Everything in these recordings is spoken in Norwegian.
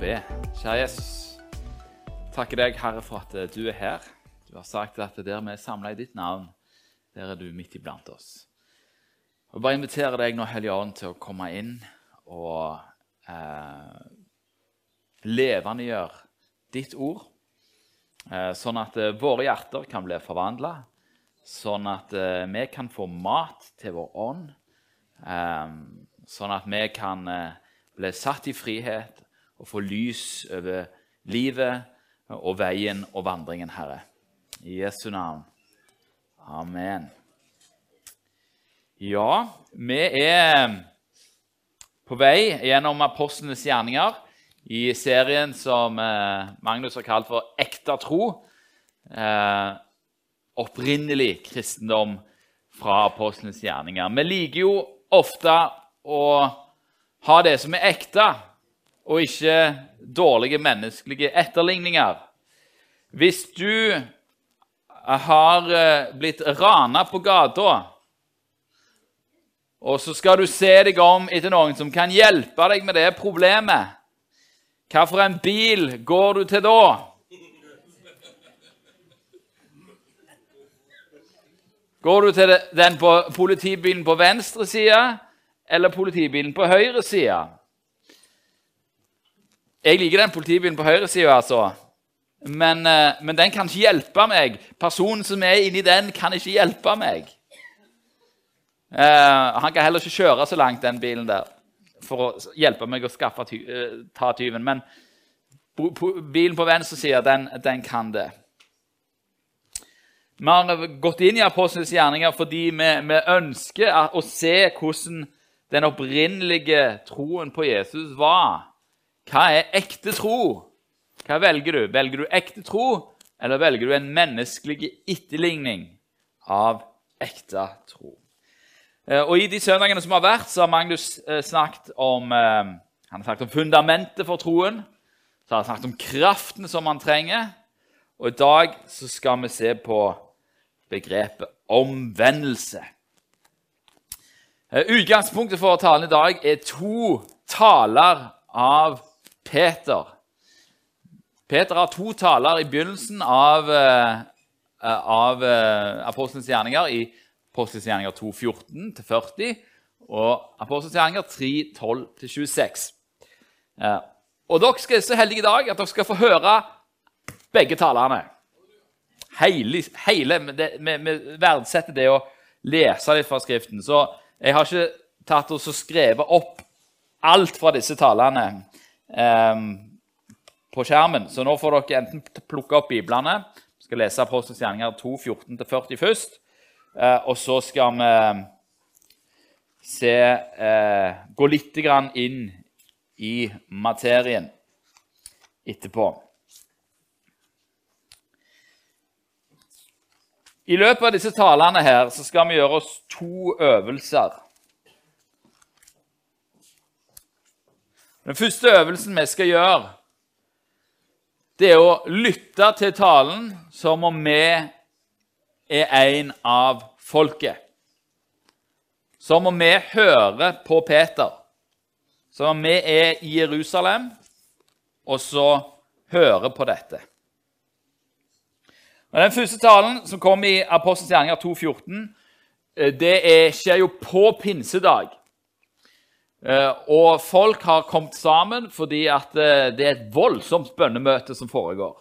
be. Kjære Jesus, takker deg, Herre, for at eh, du er her. Du har sagt at der vi er samla i ditt navn, der er du midt iblant oss. Og bare inviterer deg nå, Hellige Ånd, til å komme inn og eh, levendegjøre ditt ord, eh, sånn at eh, våre hjerter kan bli forvandla, sånn at eh, vi kan få mat til vår ånd, eh, sånn at vi kan eh, bli satt i frihet og få lys over livet og veien og vandringen, Herre. I Jesu navn. Amen. Ja, vi er på vei gjennom apostlenes gjerninger i serien som eh, Magnus har kalt for Ekte tro. Eh, opprinnelig kristendom fra apostlenes gjerninger. Vi liker jo ofte å ha det som er ekte, og ikke dårlige menneskelige etterligninger. Hvis du har eh, blitt rana på gata og så skal du se deg om etter noen som kan hjelpe deg med det problemet. Hvilken bil går du til da? Går du til den på politibilen på venstre side eller politibilen på høyre side? Jeg liker den politibilen på høyre side, altså. Men, eh, men, den kan ikke hjelpe meg. Personen som er inni den, kan ikke hjelpe meg. Uh, han kan heller ikke kjøre så langt, den bilen der, for å hjelpe meg å skaffe ty uh, ta tyven. Men bilen på venstre side, den, den, kan det. Vi har gått inn i Apostlenes gjerninger fordi vi, vi ønsker å se hvordan den opprinnelige troen på Jesus var. Hva er ekte tro? Hva velger du? Velger du ekte tro, eller velger du en menneskelig etterligning av ekte tro? Eh, og I de søndagene som har vært, så har Magnus eh, snakket om, eh, snakket om fundamentet for troen. Så har han snakket om kraften som man trenger. Og i dag så skal vi se på begrepet omvendelse. Utgangspunktet for talen i dag er to taler av Peter. Peter har to taler i begynnelsen av, av Apostelens gjerninger. i Apostelens gjerninger 2.14-40 og Apostelens gjerninger 3.12-26. Eh, og dere skal så heldige i dag at dere skal få høre begge talerne. Hele, hele vi, verdsetter det å lese litt fra Skriften. Så jeg har ikke tatt og skrevet opp alt fra disse talene eh, på skjermen. Så nå får dere enten plukke opp biblene. Vi skal lese Apostelens gjerninger 2.14-40 først. Eh, og så skal vi se eh, Gå litt inn i materien etterpå. I løpet av disse talene her så skal vi gjøre oss to øvelser. Den første øvelsen vi skal gjøre, det er å lytte til talen som om vi er en av folket. Som om vi hører på Peter. Som om vi er i Jerusalem, og så hører på dette. Men Den første talen, som kom i Apostelens gjerninger 2,14, eh, det skjer jo på pinsedag. Eh, og folk har kommet sammen fordi at eh, det er et voldsomt bønnemøte som foregår.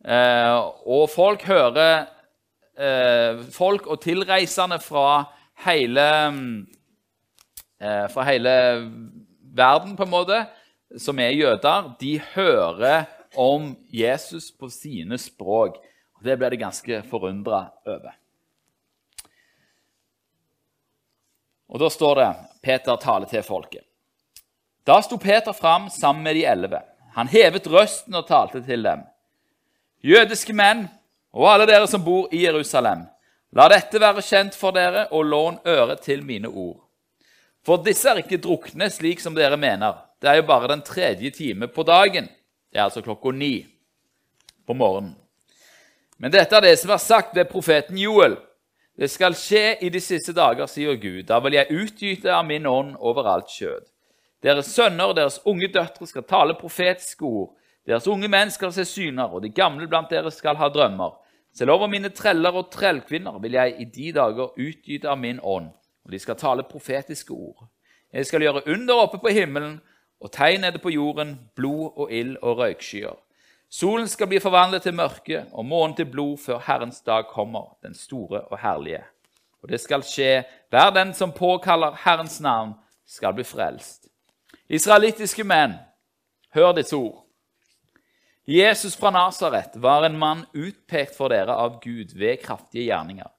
Og folk hører eh, folk og tilreisende fra hele, eh, fra hele verden, på en måte, som er jøder, de hører om Jesus på sine språk. Og Det ble de ganske forundra over. Og Da står det Peter taler til folket. Da sto Peter fram sammen med de elleve. Han hevet røsten og talte til dem. Jødiske menn og alle dere som bor i Jerusalem, la dette være kjent for dere, og lån øre til mine ord. For disse er ikke drukne slik som dere mener. Det er jo bare den tredje time på dagen. Det er altså klokka ni på morgenen. Men dette er det som er sagt ved profeten Joel. Det skal skje i de siste dager, sier Gud. Da vil jeg utgyte av min ånd over alt kjød. Deres sønner og deres unge døtre skal tale profetiske ord. Deres unge menn skal se syner, og de gamle blant dere skal ha drømmer. Selv over mine treller og trellkvinner vil jeg i de dager utgyte av min ånd, og de skal tale profetiske ord. Jeg skal gjøre under oppe på himmelen og tegn nede på jorden, blod og ild og røykskyer. Solen skal bli forvandlet til mørke og månen til blod før Herrens dag kommer, den store og herlige. Og det skal skje, hver den som påkaller Herrens navn, skal bli frelst. Israelittiske menn, hør ditt ord. Jesus fra Nasaret var en mann utpekt for dere av Gud ved kraftige gjerninger,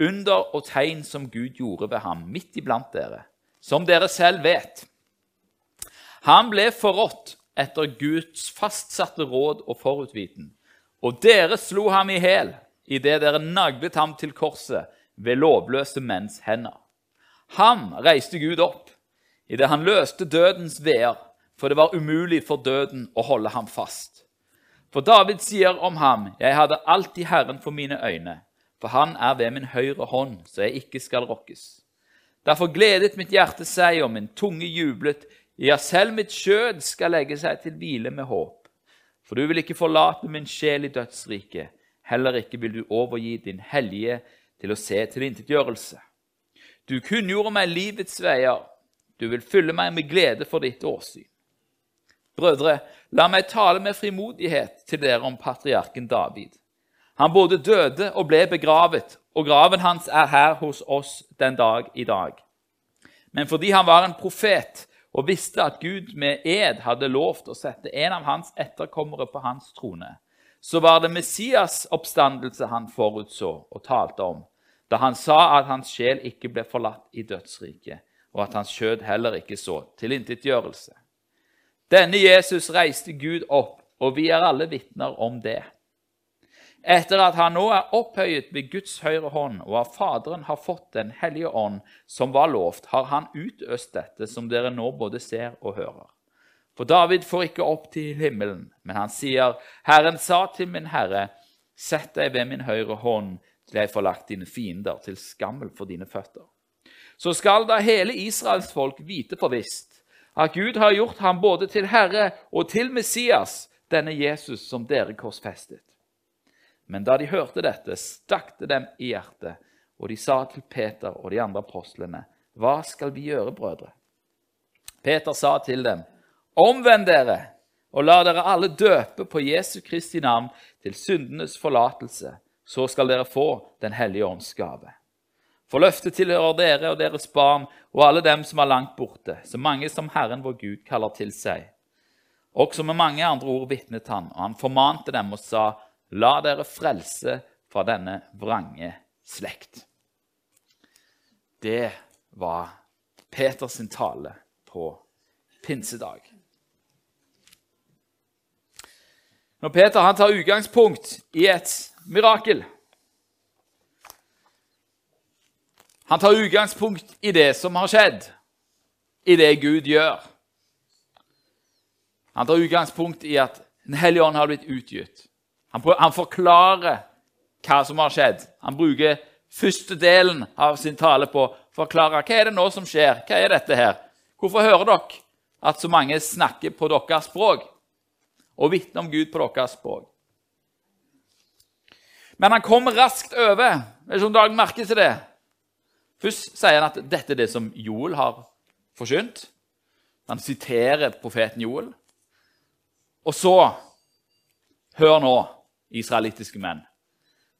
under og tegn som Gud gjorde ved ham midt iblant dere, som dere selv vet. Han ble forrådt etter Guds fastsatte råd og forutviten, og dere slo ham i hæl idet dere naglet ham til korset ved lovløse menns hender. Ham reiste Gud opp idet han løste dødens veer, for det var umulig for døden å holde ham fast. For David sier om ham, 'Jeg hadde alltid Herren for mine øyne', for han er ved min høyre hånd, så jeg ikke skal rokkes. Derfor gledet mitt hjerte seg, og min tunge jublet. Ja, selv mitt skjød skal legge seg til hvile med håp. For du vil ikke forlate min sjel i dødsriket, heller ikke vil du overgi din hellige til å se tilintetgjørelse. Du kunngjorde meg livets veier, du vil fylle meg med glede for ditt åsyn. Brødre, la meg tale med frimodighet til dere om patriarken David. Han både døde og ble begravet, og graven hans er her hos oss den dag i dag. Men fordi han var en profet og visste at Gud med ed hadde lovt å sette en av hans etterkommere på hans trone, så var det Messias' oppstandelse han forutså og talte om, da han sa at hans sjel ikke ble forlatt i dødsriket, og at hans kjød heller ikke så tilintetgjørelse. Denne Jesus reiste Gud opp, og vi er alle vitner om det. Etter at han nå er opphøyet ved Guds høyre hånd, og av Faderen har fått Den hellige ånd, som var lovt, har han utøst dette, som dere nå både ser og hører. For David får ikke opp til himmelen, men han sier, Herren sa til min Herre, sett deg ved min høyre hånd, til jeg får lagt dine fiender til skammel for dine føtter. Så skal da hele Israels folk vite for visst at Gud har gjort ham både til Herre og til Messias, denne Jesus som dere korsfestet. Men da de hørte dette, stakk det dem i hjertet, og de sa til Peter og de andre apostlene, Hva skal vi gjøre, brødre? Peter sa til dem, Omvend dere, og la dere alle døpe på Jesu Kristi navn til syndenes forlatelse. Så skal dere få Den hellige ånds gave. For løftet tilhører dere og deres barn og alle dem som er langt borte, så mange som Herren vår Gud kaller til seg. Også med mange andre ord vitnet han, og han formante dem og sa, La dere frelse fra denne vrange slekt. Det var Peters tale på pinsedag. Når Peter han tar utgangspunkt i et mirakel Han tar utgangspunkt i det som har skjedd, i det Gud gjør. Han tar utgangspunkt i at Den hellige ånd har blitt utgitt. Han, han, forklarer hva som har skjedd. Han bruker første delen av sin tale på å forklare hva er det nå som skjer. Hva er dette her? Hvorfor hører dere at så mange snakker på deres språk og vitner om Gud på deres språk? Men han kommer raskt over. Er det sånn Dag merker til det? Først sier han at dette er det som Joel har forkynt. Han siterer profeten Joel. Og så Hør nå, israelittiske menn.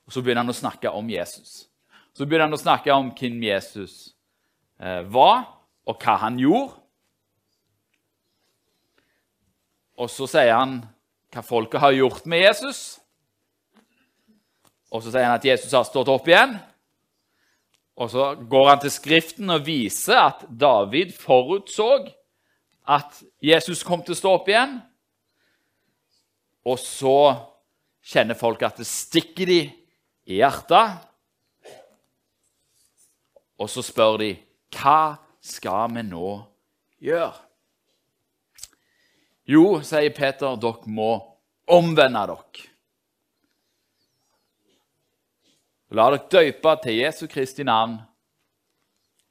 Og Så begynner han å snakke om Jesus. Så begynner han å snakke om hvem Jesus eh, var, og hva han gjorde. Og så sier han hva folket har gjort med Jesus. Og så sier han at Jesus har stått opp igjen. Og så går han til Skriften og viser at David forutså at Jesus kom til å stå opp igjen. Og så kjenner folk at det stikker de i hjertet. Og så spør de hva skal vi nå gjøre? Jo, sier Peter, dere må omvende dere. La dere døype til Jesu Kristi navn,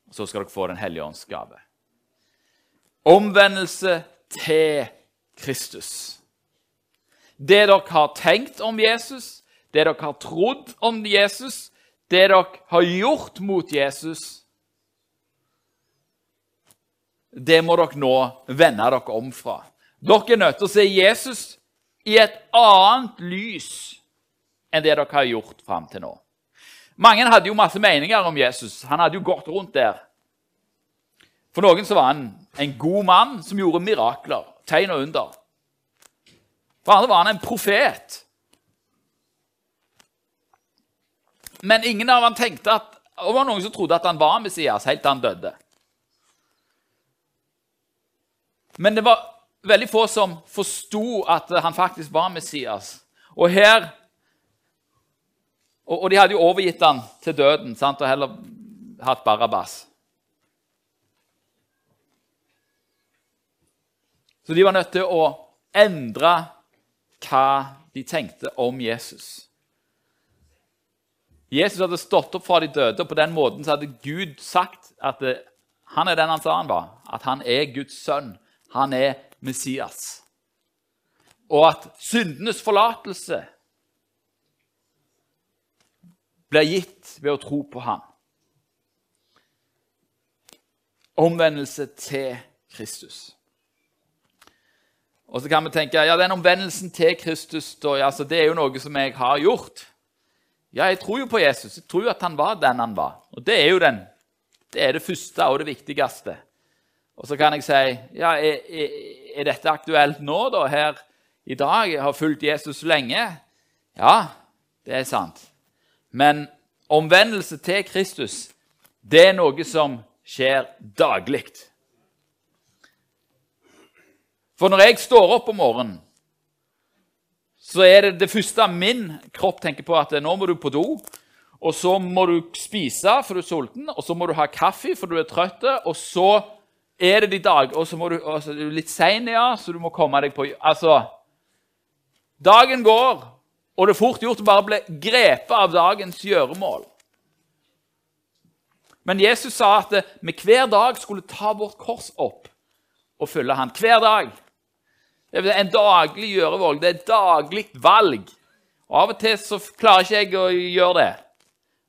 og så skal dere få Den hellige ånds gave. Omvendelse til Kristus. Det dere har tenkt om Jesus, det dere har trodd om Jesus, det dere har gjort mot Jesus, det må dere nå vende dere om fra. Dere er nødt til å se Jesus i et annet lys enn det dere har gjort fram til nå. Mange hadde jo masse meninger om Jesus. Han hadde jo gått rundt der. For noen så var han en god mann som gjorde mirakler, tegn og under. For andre var han en profet. Men ingen av han tenkte at, det var noen som trodde at han var Messias helt til han døde. Men det var veldig få som forsto at han faktisk var Messias. Og her Og, og de hadde jo overgitt han til døden sant? og heller hatt Barabas. Så de var nødt til å endre hva de tenkte om Jesus. Jesus hadde stått opp fra de døde, og på den måten hadde Gud sagt at det, han er den han sa han var. At han er Guds sønn. Han er Messias. Og at syndenes forlatelse blir gitt ved å tro på ham. Omvendelse til Kristus. Og så kan vi tenke ja, den omvendelsen til Kristus da, altså, det er jo noe som jeg har gjort. Ja, jeg tror jo på Jesus. Jeg tror jo at han var den han var. Og det er jo den, det, er det første og det viktigste. Og så kan jeg si ja, er, er, dette aktuelt nå, da, her i dag? Jeg har fulgt Jesus lenge. Ja, det er sant. Men omvendelse til Kristus, det er noe som skjer daglig. For når jeg står opp om morgenen, så er det det første min kropp tenker på, at nå må du på do. Og så må du spise, for du er sulten, og så må du ha kaffe, for du er trøtt. Og så er det de dag, og så må du, altså, du er litt sein, ja, så du må komme deg på Altså Dagen går, og det er fort gjort å bare bli grepet av dagens gjøremål. Men Jesus sa at vi hver dag skulle ta vårt kors opp og følge han. Hver dag. Det er en daglig gjørevalg. Det er et daglig valg. Og Av og til så klarer ikke jeg å gjøre det,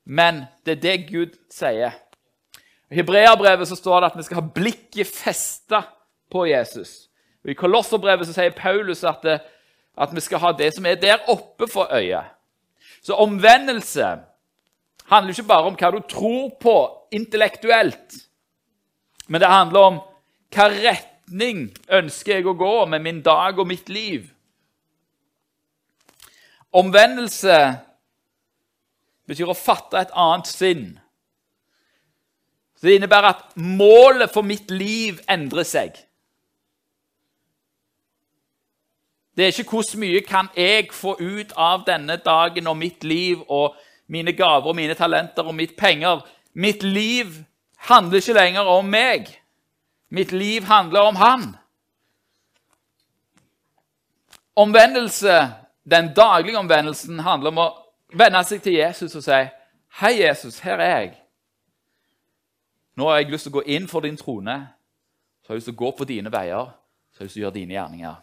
men det er det Gud sier. I Hebreabrevet så står det at vi skal ha blikket festa på Jesus. Og I Kolosserbrevet så sier Paulus at, det, at vi skal ha det som er der oppe for øyet. Så omvendelse handler ikke bare om hva du tror på intellektuelt, men det handler om hva retning ønsker jeg å gå med min dag og mitt liv. Omvendelse betyr å fatte et annet sinn. Det innebærer at målet for mitt liv endrer seg. Det er ikke hvor mye kan jeg få ut av denne dagen og mitt liv og mine gaver og mine talenter og mitt penger. Mitt liv handler ikke lenger om meg. Mitt liv handler om Han. Omvendelse, den daglige omvendelsen, handler om å vende seg til Jesus og si, 'Hei, Jesus, her er jeg.' Nå har jeg lyst til å gå inn for din trone. Så har jeg lyst til å gå på dine veier. Så har jeg lyst til å gjøre dine gjerninger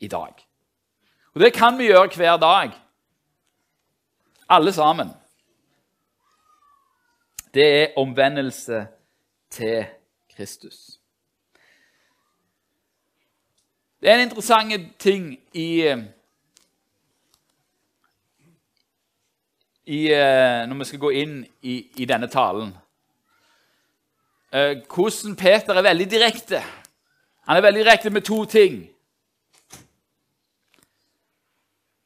i dag. Og det kan vi gjøre hver dag. Alle sammen. Det er omvendelse til Kristus. Det er en interessant ting i, i Når vi skal gå inn i, i denne talen eh, hvordan Peter er veldig direkte. Han er veldig direkte med to ting.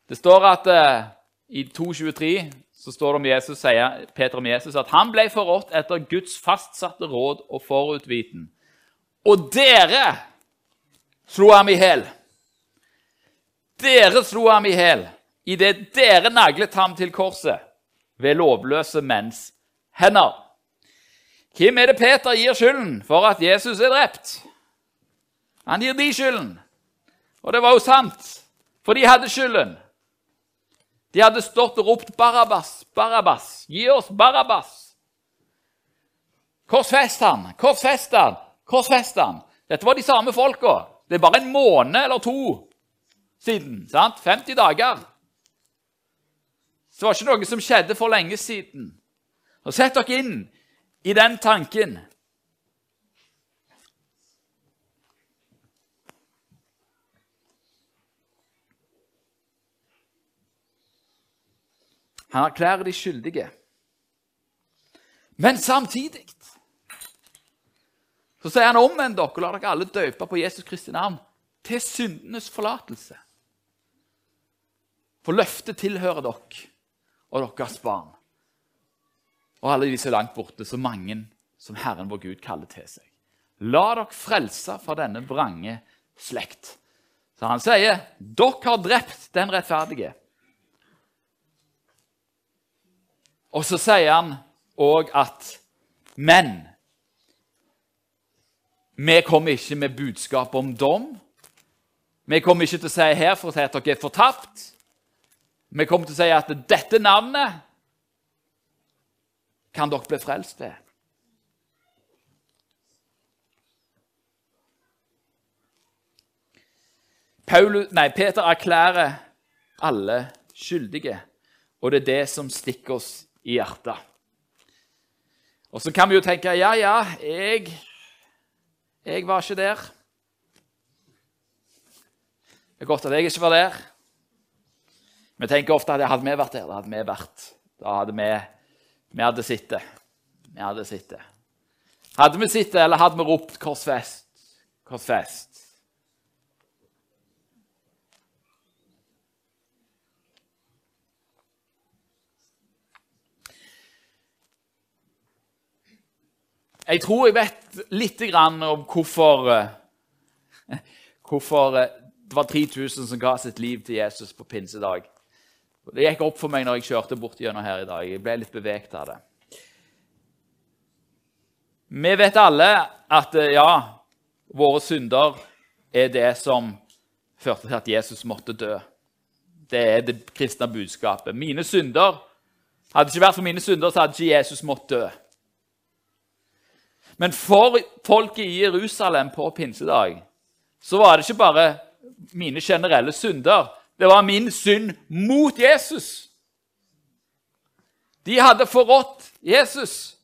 Det står at eh, i 2.23 så står det om Jesus, sier Peter om Jesus at han ble forrådt etter Guds fastsatte råd og forutviten. Og dere slo ham i hæl. Dere slo ham i hæl idet dere naglet ham til korset ved lovløse menns hender. Hvem er det Peter gir skylden for at Jesus er drept? Han gir de skylden. Og det var jo sant, for de hadde skylden. De hadde stått og ropt 'Barabas, Barabas, gi oss Barabas'. Korsfest han, korsfest han, korsfest han. Dette var de samme folka. Det er bare en måned eller to siden. sant? 50 dager. Så det var ikke noe som skjedde for lenge siden. Og Sett dere inn i den tanken. Han erklærer de skyldige. Men samtidig så sier han omvend dere og la dere alle døpe på Jesus Kristi navn til syndenes forlatelse. For løftet tilhører dere og deres barn. Og alle de så langt borte, så mange som Herren vår Gud kaller til seg. La dere frelse fra denne vrange slekt. Så han sier, dere har drept den rettferdige. Og så sier han òg at Men vi kommer ikke med budskap om dom. Vi kommer ikke til å si her for å si at dere er fortapt. Vi kommer til å si at dette navnet kan dere bli frelst ved. Paulus, nei, Peter erklærer alle skyldige, og det er det som stikker oss i hjertet. Og så kan vi jo tenke ja, ja, jeg, jeg var ikke der. Det er godt at jeg ikke var der. Vi tenker ofte at hadde vi vært der, da hadde vi vært Da hadde vi, vi hadde sittet. Vi hadde sittet. Hadde vi sittet, eller hadde vi ropt 'Korsfest', 'Korsfest'? Jeg tror jeg vet litt om hvorfor, eh, hvorfor eh, det var 3000 som ga sitt liv til Jesus på pinsedag. Det gikk opp for meg når jeg kjørte bort gjennom her i dag. Jeg ble litt bevegt av det. Vi vet alle at eh, ja, våre synder er det som førte til at Jesus måtte dø. Det er det kristne budskapet. Mine synder Hadde det ikke vært for mine synder, så hadde ikke Jesus måttet dø. Men for folket i Jerusalem på pinsedag så var det ikke bare mine generelle synder. Det var min synd mot Jesus. De hadde forrådt Jesus.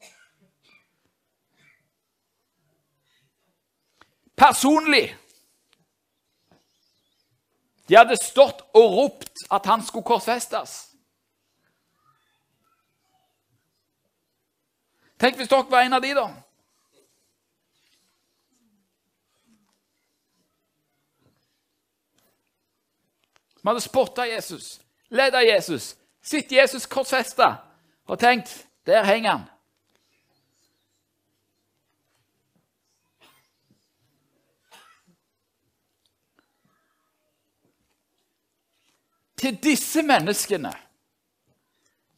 Personlig. De hadde stått og ropt at han skulle korsfestes. Tenk hvis dere var en av de, da. Vi hadde spotta Jesus, ledd av Jesus, sett Jesus korsfesta og tenkt der henger han. Til disse menneskene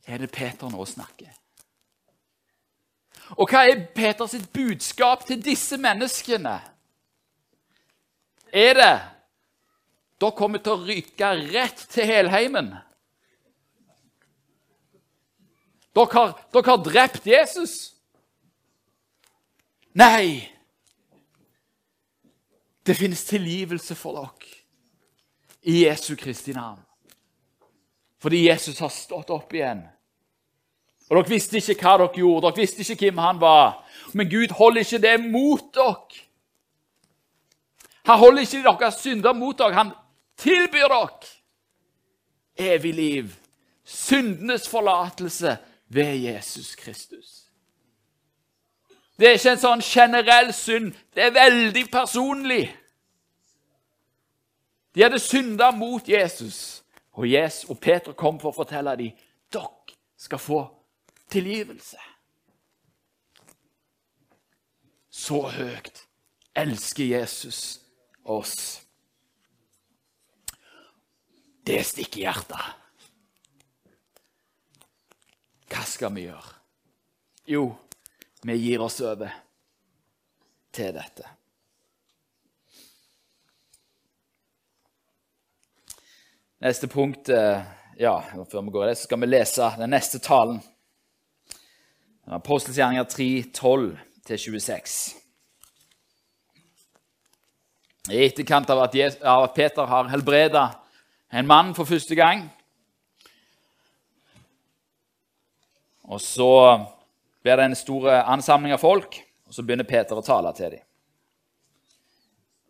er det Peter nå snakker. Og hva er Peters budskap til disse menneskene? Er det dere kommer til å ryke rett til helheimen. Dere har, dere har drept Jesus. Nei! Det finnes tilgivelse for dere i Jesu Kristi navn. Fordi Jesus har stått opp igjen. Og Dere visste ikke hva dere gjorde, dere visste ikke hvem han var. Men Gud holder ikke det mot dere. Han holder ikke deres synder mot dere. Han tilbyr dere evig liv, syndenes forlatelse ved Jesus Kristus. Det er ikke en sånn generell synd. Det er veldig personlig. De hadde synda mot Jesus, og, Jesus, og Peter kom for å fortelle dem dere skal få tilgivelse. Så høyt elsker Jesus oss. Det stikker i hjertet. Hva skal vi gjøre? Jo, vi gir oss over til dette. Neste punkt eh, ja, Før vi går i det, så skal vi lese den neste talen. Apostelsgjerninger 3, 12-26. i etterkant av at, av at Peter har helbreda en mann for første gang. Og så blir det en stor ansamling av folk, og så begynner Peter å tale til dem.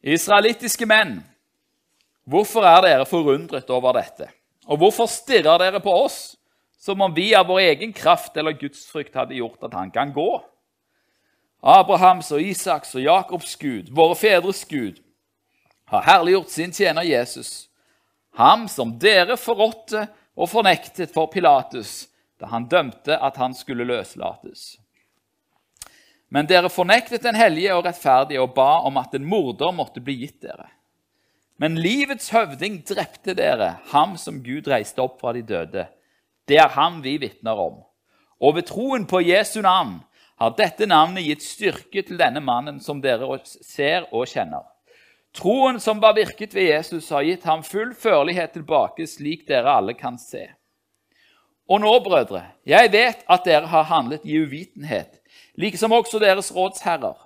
Israelittiske menn, hvorfor er dere forundret over dette? Og hvorfor stirrer dere på oss som om vi av vår egen kraft eller gudsfrykt hadde gjort at han kan gå? Abrahams og Isaks og Jakobs Gud, våre fedres Gud, har herliggjort sin tjener Jesus, ham som dere forrådte og fornektet for Pilatus da han dømte at han skulle løslates. Men dere fornektet den hellige og rettferdige og ba om at en morder måtte bli gitt dere. Men livets høvding drepte dere, ham som Gud reiste opp fra de døde. Det er ham vi vitner om. Og ved troen på Jesu navn har dette navnet gitt styrke til denne mannen som dere ser og kjenner. Troen som var virket ved Jesus, har gitt ham full førlighet tilbake, slik dere alle kan se. Og nå, brødre, jeg vet at dere har handlet i uvitenhet, likesom også deres rådsherrer.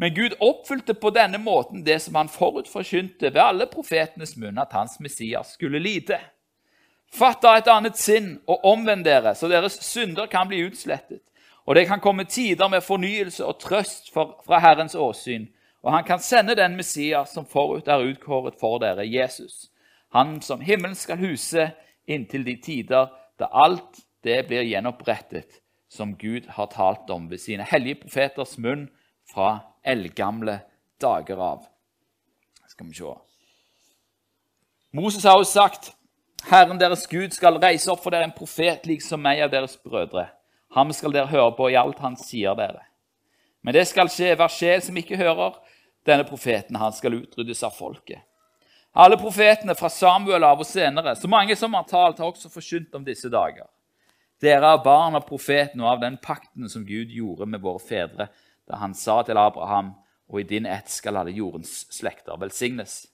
Men Gud oppfylte på denne måten det som han forutforkynte ved alle profetenes munn, at hans Messias skulle lide. Fatt da et annet sinn og omvend dere, så deres synder kan bli utslettet, og det kan komme tider med fornyelse og trøst fra Herrens åsyn, og han kan sende den Messias som forut er utkåret for dere, Jesus, han som himmelen skal huse inntil de tider da alt det blir gjenopprettet, som Gud har talt om ved sine hellige profeters munn fra eldgamle dager av. Skal vi se. Moses har jo sagt Herren deres Gud skal reise opp for dere en profet lik som meg av deres brødre. Ham skal dere høre på i alt han sier dere. Men det skal skje hver sjel som ikke hører denne profeten, han skal utryddes av folket. Alle profetene fra Samuel av og senere, så mange som har talt, har også forkynt om disse dager. Dere er barn av profeten og av den pakten som Gud gjorde med våre fedre da han sa til Abraham, og i din ett skal alle jordens slekter velsignes.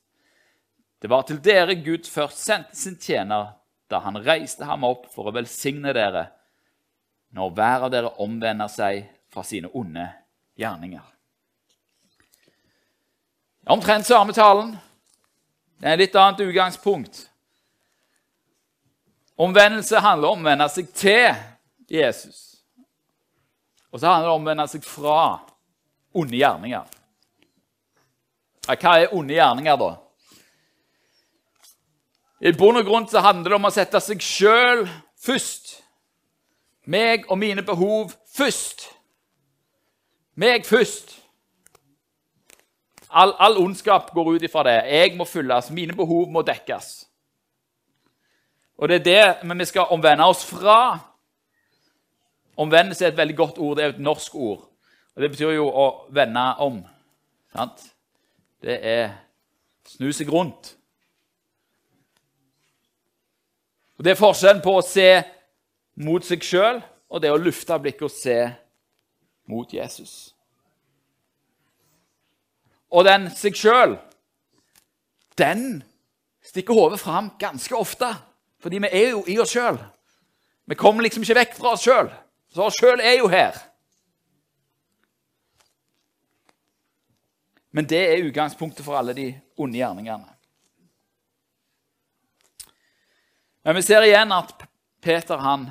Det var til dere Gud først sendte sin tjener da han reiste ham opp for å velsigne dere, når hver av dere omvender seg fra sine onde gjerninger. Omtrent samme talen. Det er et litt annet utgangspunkt. Omvendelse handler om å omvende seg til Jesus. Og så handler det om å omvende seg fra onde gjerninger. Hva er onde gjerninger, da? I bunn og grunn så handler det om å sette seg sjøl først. Meg og mine behov først. Meg først. All, all ondskap går ut ifra det. Jeg må fylles, mine behov må dekkes. Og det er det men vi skal omvende oss fra. Omvendelse er et veldig godt ord. Det er et norsk ord. Og Det betyr jo å vende om. Sant? Det er snu seg rundt. Og Det er forskjellen på å se mot seg sjøl og det å lufte blikket og se mot Jesus. Og den seg sjøl, den stikker hodet fram ganske ofte. Fordi vi er jo i oss sjøl. Vi kommer liksom ikke vekk fra oss sjøl. Så oss sjøl er jo her. Men det er utgangspunktet for alle de onde gjerningene. Men vi ser igjen at Peter han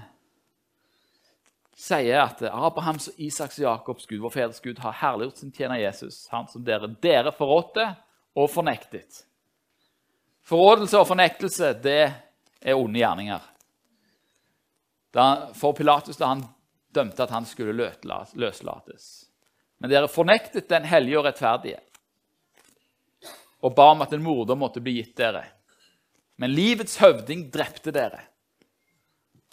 sier at Abrahams, Isaks og Jakobs Gud, vår fedres Gud, har herliggjort sin tjener Jesus, han som dere, dere forrådte og fornektet. Forrådelse og fornektelse, det er onde gjerninger. Da, for Pilatus da han dømte at han skulle løslates. Men dere fornektet den hellige og rettferdige og ba om at en morder måtte bli gitt dere. Men livets høvding drepte dere,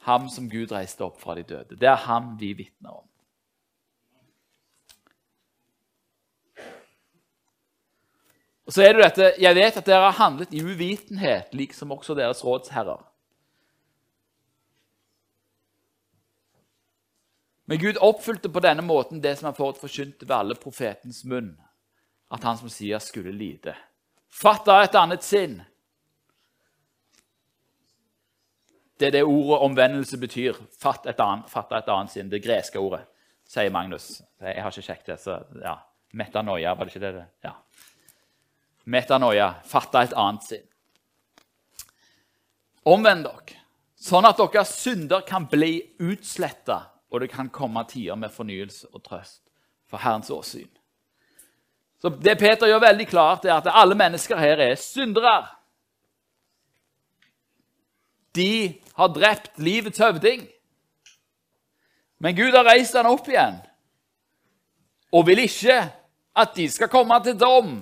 ham som Gud reiste opp fra de døde. Det er ham vi vitner om. Og så er det dette, Jeg vet at dere har handlet i uvitenhet, liksom også deres rådsherrer. Men Gud oppfylte på denne måten det som han forkynte ved alle profetens munn, at han som sier skulle lide. Fatt Fatta et annet sinn. Det er det ordet omvendelse betyr. Fatt et annet, fatt et annet sinn. Det greske ordet, sier Magnus. Jeg har ikke sjekket det. så ja. Metanoia, var det ikke det? Ja. metanoia, fatte et annet sinn. Omvend dere, sånn at deres synder kan bli utsletta, og det kan komme tider med fornyelse og trøst for Herrens åsyn. Så Det Peter gjør veldig klart, er at alle mennesker her er syndere. De har drept livets høvding. Men Gud har reist han opp igjen og vil ikke at de skal komme til dom.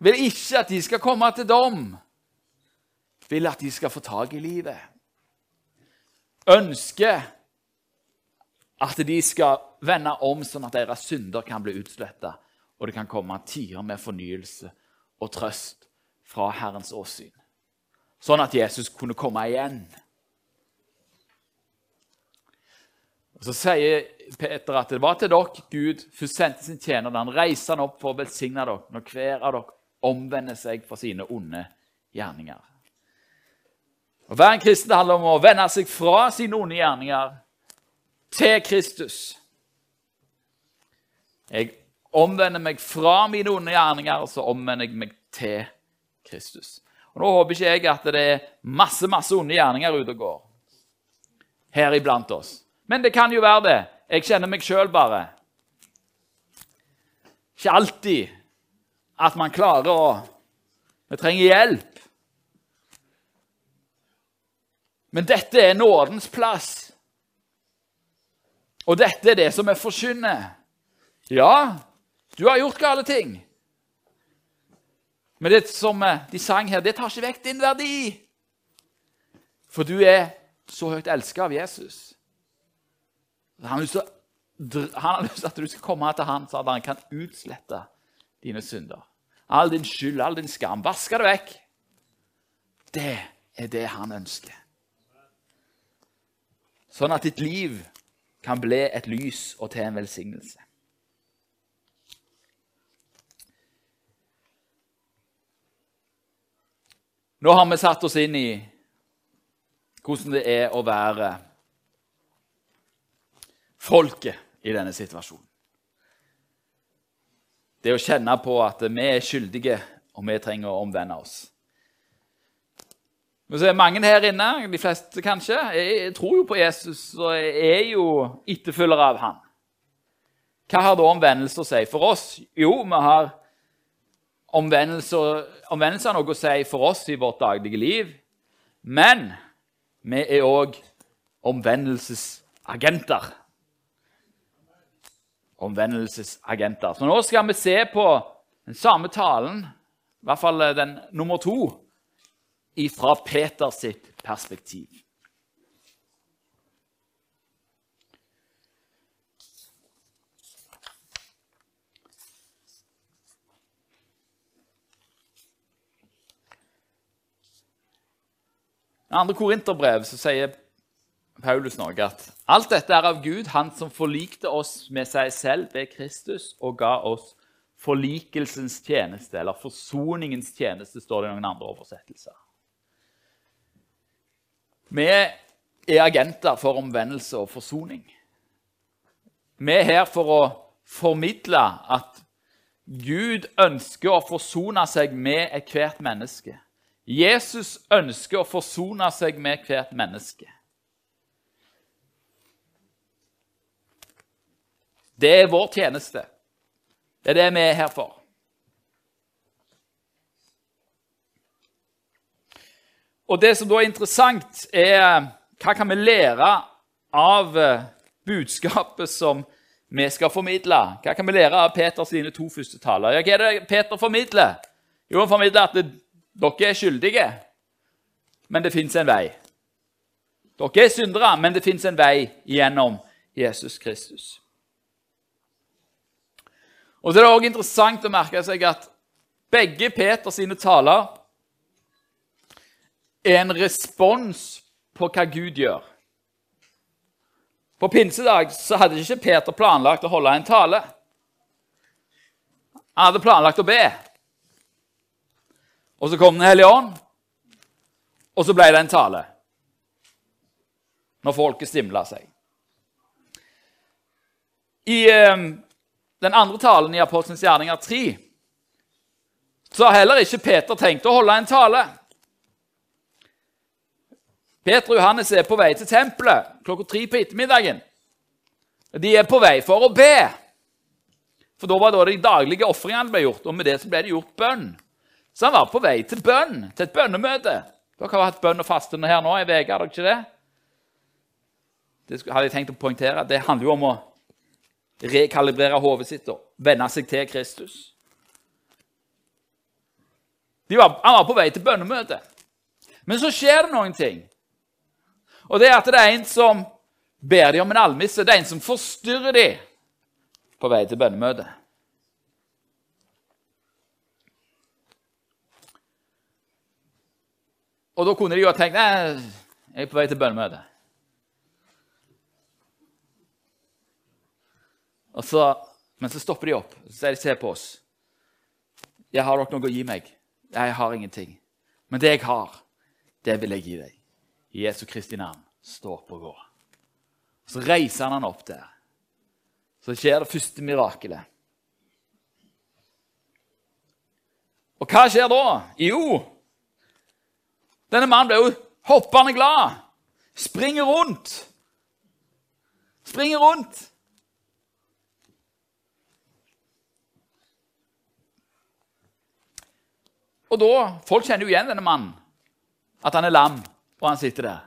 Vil ikke at de skal komme til dom. Vil at de skal få tak i livet. Ønsker at de skal vende om sånn at deres synder kan bli utsletta, og det kan komme tider med fornyelse og trøst fra Herrens åsyn. Sånn at Jesus kunne komme igjen. Og Så sier Peter at det var til dere Gud først sendte sin tjener. da Han reiste han opp for å velsigne dere når hver av dere omvender seg fra sine onde gjerninger. Å være en kristen handler om å vende seg fra sine onde gjerninger til Kristus. Jeg omvender meg fra mine onde gjerninger, og så omvender jeg meg til Kristus. Og Nå håper ikke jeg at det er masse masse onde gjerninger ute og går her iblant oss. Men det kan jo være det. Jeg kjenner meg sjøl bare. Ikke alltid at man klarer å Vi trenger hjelp. Men dette er nådens plass. Og dette er det som er forkynner. Ja, du har gjort gale ting. Men det som de sang her, det tar ikke vekk din verdi. For du er så høyt elska av Jesus. Han har lyst til at du skal komme til han så han kan utslette dine synder. All din skyld, all din skam. Vaske det vekk. Det er det han ønsker. Sånn at ditt liv kan bli et lys og til en velsignelse. Nå har vi satt oss inn i hvordan det er å være folket i denne situasjonen. Det å kjenne på at vi er skyldige, og vi trenger å omvende oss. Men så er mange her inne, de fleste kanskje, jeg tror jo på Jesus og er jo etterfølgere av han. Hva har da omvendelse å si for oss? Jo, vi har omvendelse, omvendelse har noe å si for oss i vårt daglige liv. Men vi er òg omvendelsesagenter omvendelsesagenter. Så nå skal vi se på den samme talen, i hvert fall den nummer to, fra Peters perspektiv. I andre korinterbrev sier Paulus noe at alt dette er av Gud, han som forlikte oss med seg selv ved Kristus og ga oss forlikelsens tjeneste, eller forsoningens tjeneste, står det i noen andre oversettelser. Vi er agenter for omvendelse og forsoning. Vi er her for å formidle at Gud ønsker å forsone seg med ethvert menneske. Jesus ønsker å forsone seg med hvert menneske. Det er vår tjeneste. Det er det vi er her for. Og Det som da er interessant, er hva kan vi lære av eh, budskapet som vi skal formidle? Hva kan vi lære av Peters to første taler? Ja, hva er det Peter formidler? Jo, han formidler at det, dere er skyldige, men det fins en vei. Dere er syndere, men det fins en vei gjennom Jesus Kristus. Og så er det også interessant å merke seg at begge Peters sine taler er en respons på hva Gud gjør. På pinsedag så hadde ikke Peter planlagt å holde en tale. Han hadde planlagt å be. Og så kom Den hellige ånd, og så ble det en tale. Når folket stimla seg. I eh, den andre talen i Apostelens gjerninger 3 så har heller ikke Peter tenkt å holde en tale. Peter og Johannes er på vei til tempelet klokka tre på ettermiddagen. De er på vei for å be. For da var det de daglige ofringene ble gjort, og med det så ble det gjort bønn. Så han var på vei til bønn, til et bønnemøte. Dere har hatt bønn og faste her nå i uke, har dere ikke det? Det hadde jeg tenkt å poengtere. Det handler jo om å rekalibrere hodet sitt og venne seg til Kristus. Var, han var på vei til bønnemøte. Men så skjer det noen ting. Og det er at det er en som ber dem om en almisse. Det er en som forstyrrer dem på vei til bønnemøte. Og da kunne de jo ha tenkt Nei, jeg er på vei til bønnemøte. Så, men så stopper de opp og sier de se på oss. Jeg har dere noe å gi meg? Jeg har ingenting. Men det jeg har, det vil jeg gi deg. I Jesu Kristi navn, stå opp og gå. Så reiser han han opp der. Så skjer det første mirakelet. Og hva skjer da? Jo, denne mannen ble jo hoppende glad. Springer rundt. Springer rundt. Og da, Folk kjenner jo igjen denne mannen, at han er lam, og han sitter der.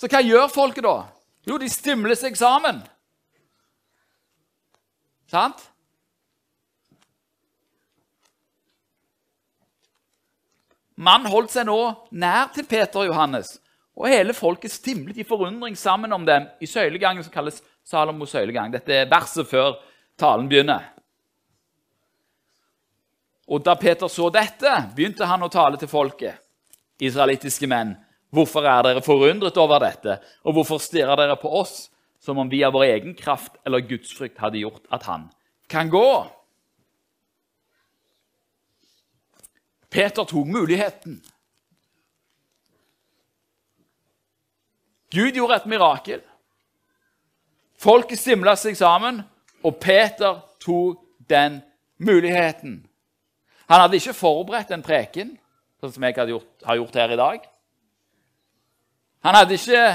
Så hva gjør folket da? Jo, de stimler seg sammen. Sant? Mannen holdt seg nå nær til Peter og Johannes, og hele folket stimlet i forundring sammen om dem i søylegangen som kalles Salomos søylegang. Dette er verset før talen begynner. Og da Peter så dette, begynte han å tale til folket. Israelittiske menn, hvorfor er dere forundret over dette? Og hvorfor stirrer dere på oss som om vi av vår egen kraft eller gudsfrykt hadde gjort at han kan gå? Peter tok muligheten. Gud gjorde et mirakel. Folket stimla seg sammen, og Peter tok den muligheten. Han hadde ikke forberedt en preken, sånn som jeg gjort, har gjort her i dag. Han hadde ikke,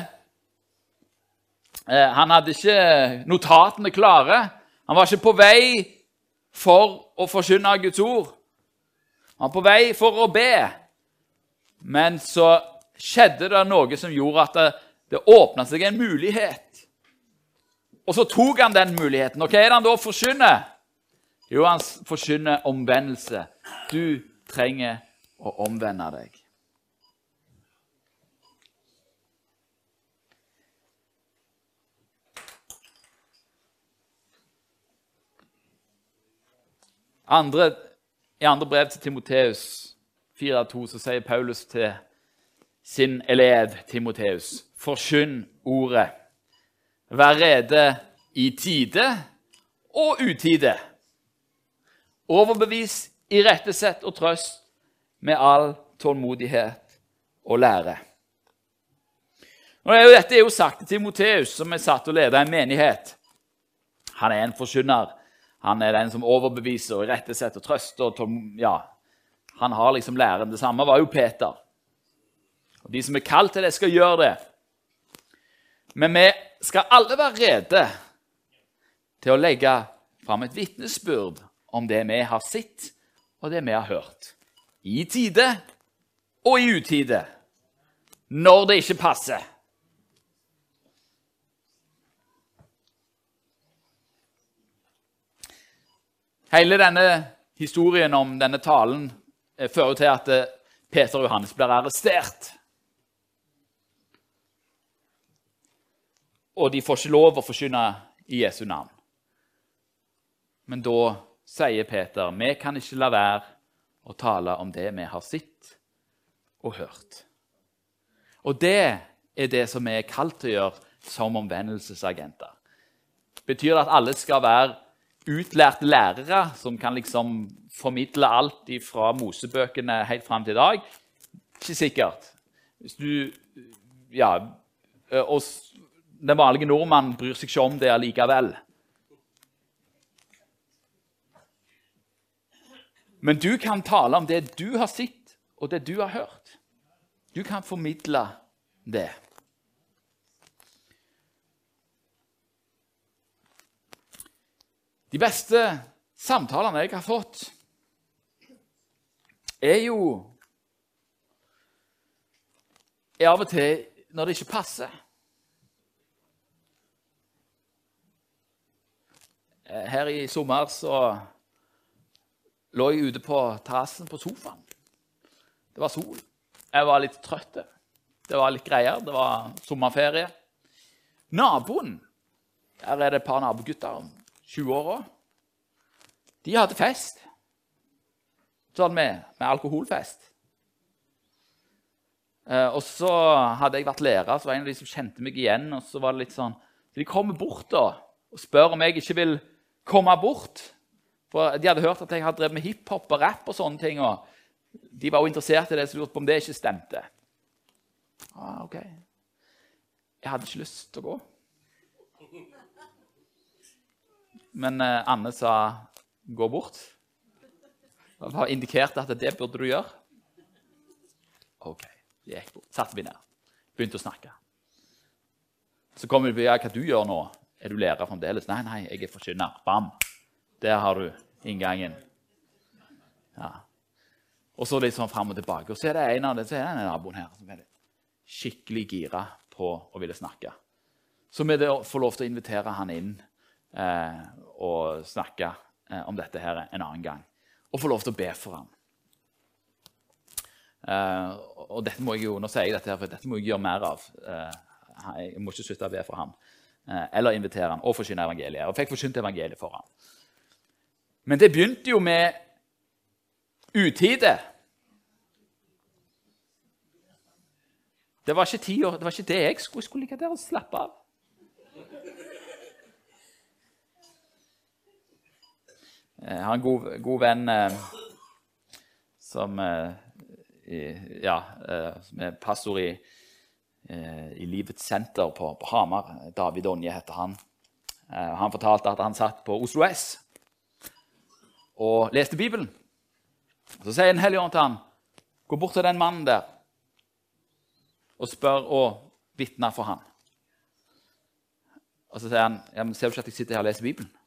eh, han hadde ikke notatene klare. Han var ikke på vei for å forkynne Guds ord. Han var på vei for å be. Men så skjedde det noe som gjorde at det, det åpna seg en mulighet. Og så tok han den muligheten. Og hva er det han da forkynner? Jo, han forkynner omvendelse. Du trenger å omvende deg. Andre, I andre brev til Timoteus 4,2 så sier Paulus til sin elev Timoteus.: Forkynn ordet. Vær rede i tide og utide. Overbevis, irettesett og trøst med all tålmodighet og lære. Dette er jo sagt til Timoteus, som er satt og leder en menighet. Han er en forkynner. Han er den som overbeviser og irettesetter og trøster. Og ja, han har liksom læren. Det samme var jo Peter. Og De som er kalt til det, skal gjøre det. Men vi skal alle være rede til å legge fram et vitnesbyrd om det vi har sett, og det vi har hørt. I tide og i utide. Når det ikke passer. Hele denne historien om denne talen eh, fører til at eh, Peter og Johannes blir arrestert. Og de får ikke lov å forkynne i Jesu navn. Men da sier Peter, vi kan ikke la være å tale om det vi har sett og hørt. Og det er det som vi er kalt til å gjøre som omvendelsesagenter. Betyr det at alle skal være utlærte lærere som kan liksom formidle alt fra Mosebøkene helt fram til i dag? Ikke sikkert. Hvis du Ja. Og den vanlige nordmann bryr seg ikke om det allikevel. Men du kan tale om det du har sett, og det du har hørt. Du kan formidle det. De beste samtalene jeg har fått, er jo er av og til når det ikke passer. Eh, her i sommer så lå jeg ute på terrassen på sofaen. Det var sol. Jeg var litt trøtt. Det var litt greier. Det var sommerferie. Naboen Her er det et par nabogutter 20-åra. De hadde fest. Sånn med, med alkoholfest. Eh, og så hadde jeg vært lærer, så var en av de som kjente meg igjen. og så var det litt sånn, så De kommer bort da, og spør om jeg ikke vil komme bort. For De hadde hørt at jeg hadde drevet med hiphop og rap og sånne ting. og De var jo interessert i det, så lurte på om det ikke stemte. Ah, ok. Jeg hadde ikke lyst til å gå. Men eh, Anne sa 'gå bort'. Det var indikert at det burde du gjøre. Ok, jeg gikk bort. Satte meg ned. Begynte å snakke. Så kom vi ja, hva du gjør nå. Er du lærer fremdeles? Nei, nei, jeg er forkynner. Bam! Der har du inngangen. Ja. Og så litt sånn fram og tilbake. Og så er det en av det, så er det en naboen her som er skikkelig gira på å ville snakke. Så vi får lov til å invitere han inn eh, og snakke eh, om dette her en annen gang. Og få lov til å be for ham. Eh, og dette må jeg jo, Nå sier jeg dette, her, for dette må jeg gjøre mer av. Eh, jeg må ikke slutte å be for ham. Eh, eller invitere ham og forkynne evangeliet. Og fikk forkynt evangeliet for ham. Men det begynte jo med utide. Det var ikke tida, det var ikke det jeg skulle, skulle ligge der og slappe av. Jeg har en god, god venn eh, som, eh, ja, eh, som er pastor i, eh, i Livets senter på, på, Hamar. David Onje heter han. Eh, han fortalte at han satt på Oslo S og leste Bibelen. Så sier Den hellige ånd til han, 'Gå bort til den mannen der og spør og vitne for han.' Og så sier han, ja, 'Ser du ikke at jeg sitter her og leser Bibelen?'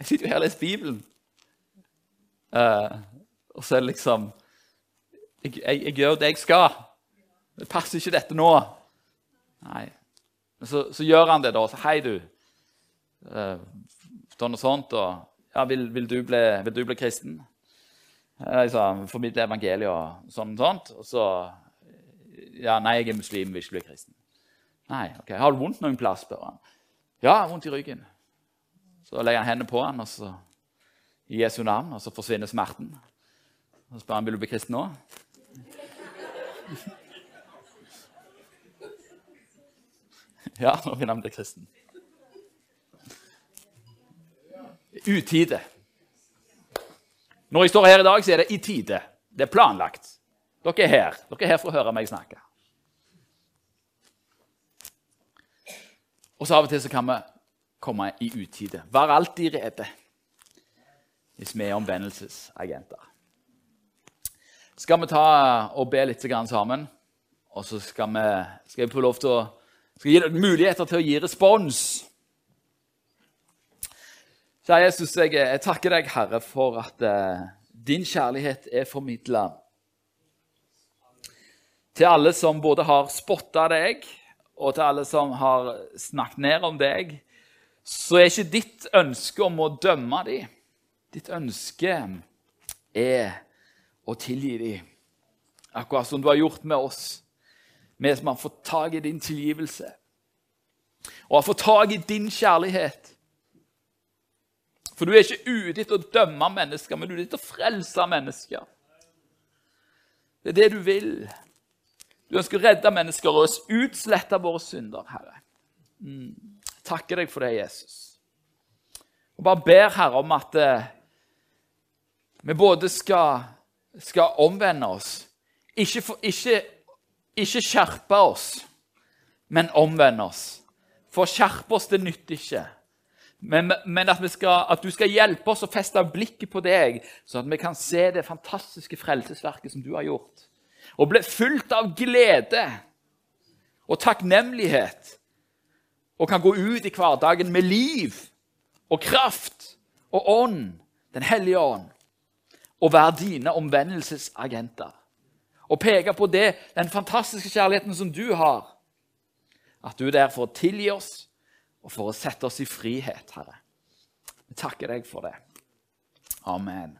Jeg sitter jo her og leser Bibelen. Uh, og så er det liksom jeg, jeg, jeg, gjør det jeg skal. Det passer ikke dette nå. Nei. Så, så gjør han det, da. Så hei, du. Uh, sånn og sånt. Og ja, vil, vil, du bli, vil, du bli, kristen? Jeg sa formidle evangeliet og sånn og sånt. Og så Ja, nei, jeg er muslim, vil ikke bli kristen. Nei, ok. Har du vondt noen plass? spør han. Ja, vondt i ryggen. Så legger han hendene på han, og så i Jesu navn, og så forsvinner smerten. Så spør han vil du bli kristen nå. Ja, nå vil han bli kristen. Utide. Når jeg står her i dag, så er det i tide. Det er planlagt. Dere er her. Dere er her for å høre meg snakke. Og så av og til så kan vi komme i utide. Vær alltid rede hvis vi er omvendelsesagenter. Skal vi ta og be litt sammen, og så skal vi, skal få lov til å skal gi deg muligheter til å gi respons. Kjære Jesus, jeg, jeg, takker deg, Herre, for at eh, din kjærlighet er formidla til alle som både har spotta deg, og til alle som har snakket ned om deg så er ikke ditt ønske om å dømme dem. Ditt ønske er å tilgi dem. Akkurat som du har gjort med oss, vi som har fått tak i din tilgivelse og har fått tak i din kjærlighet. For du er ikke ute etter å dømme mennesker, men du er ute etter å frelse mennesker. Det er det du vil. Du ønsker å redde mennesker og utslette våre synder, Herre. Mm takker deg for det, Jesus. Og bare ber Herre om at eh, vi både skal, skal omvende oss, ikke, for, ikke, ikke skjerpe oss, men omvende oss. for å skjerpe oss, det nytter ikke. Men, men at, skal, at, du skal hjelpe oss å feste blikket på deg, sånn at vi kan se det fantastiske frelsesverket som du har gjort. Og bli fulgt av glede og takknemlighet. Og kan gå ut i hverdagen med liv og kraft og ånd, Den hellige ånd. Og være dine omvendelsesagenter. Og peke på det, den fantastiske kjærligheten som du har. At du er der for å tilgi oss og for å sette oss i frihet, Herre. Vi takker deg for det. Amen.